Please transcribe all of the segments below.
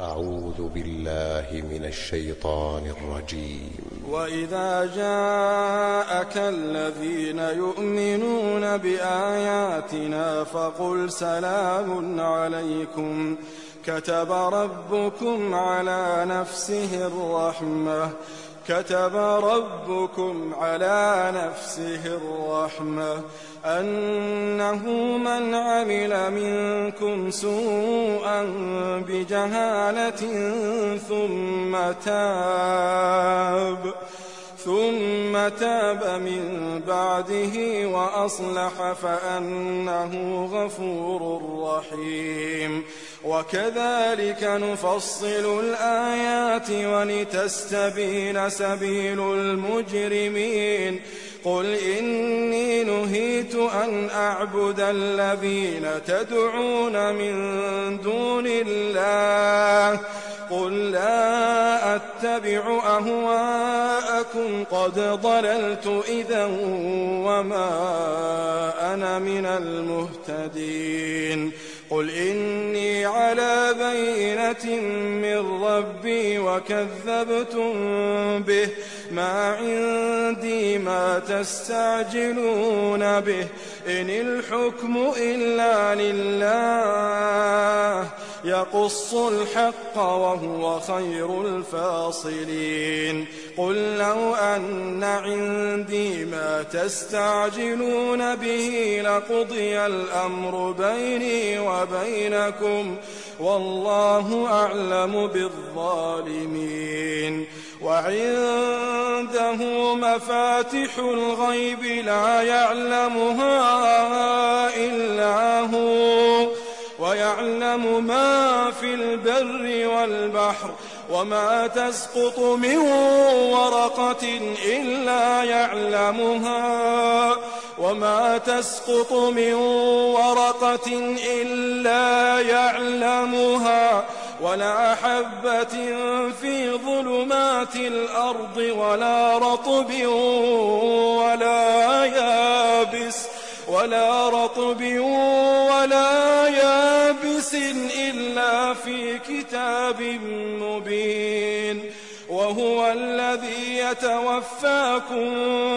أعوذ بالله من الشيطان الرجيم. وإذا جاءك الذين يؤمنون بآياتنا فقل سلام عليكم. كتب ربكم على نفسه الرحمة. كتب ربكم على نفسه الرحمة. أنه من عمل منكم سوءا بجهالة ثم تاب ثم تاب من بعده وأصلح فأنه غفور رحيم. وكذلك نفصل الآيات ولتستبين سبيل المجرمين. قل إني نهيت أن أعبد الذين تدعون من دون الله. قل لا أتبع أهواءكم. قد ضللت إذا وما أنا من المهتدين. قل إني على بينة من ربي وكذبتم به ما عندي ما تستعجلون به إن الحكم إلا لله يقص الحق وهو خير الفاصلين. قل لو أن عندي ما تستعجلون به لقضي الأمر بيني وبينكم والله أعلم بالظالمين. وعنده مفاتح الغيب لا يعلمها إلا هو. ويعلم ما في البر والبحر وما تسقط من ورقة إلا يعلمها وما تسقط من ورقة إلا يعلمها ولا حبة في ظلمات الأرض ولا رطب ولا يابس ولا رطب ولا يابس إلا في كتاب مبين وهو الذي يتوفاكم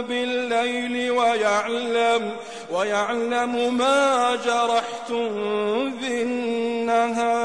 بالليل ويعلم ويعلم ما جرحتم بالنهار.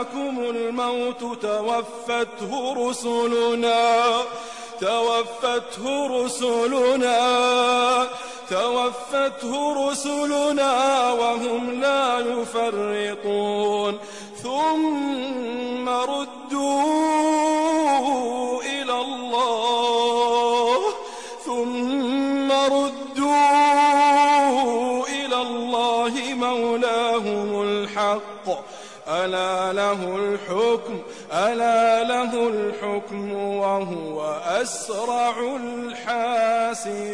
أحدكم الموت توفته رسلنا توفته رسلنا توفته رسلنا وهم لا يفرطون. ثم ردوا إلى الله ثم ردوا إلى الله مولاهم الحق. ألا له الحكم ألا له الحكم وهو أسرع الحاسبين.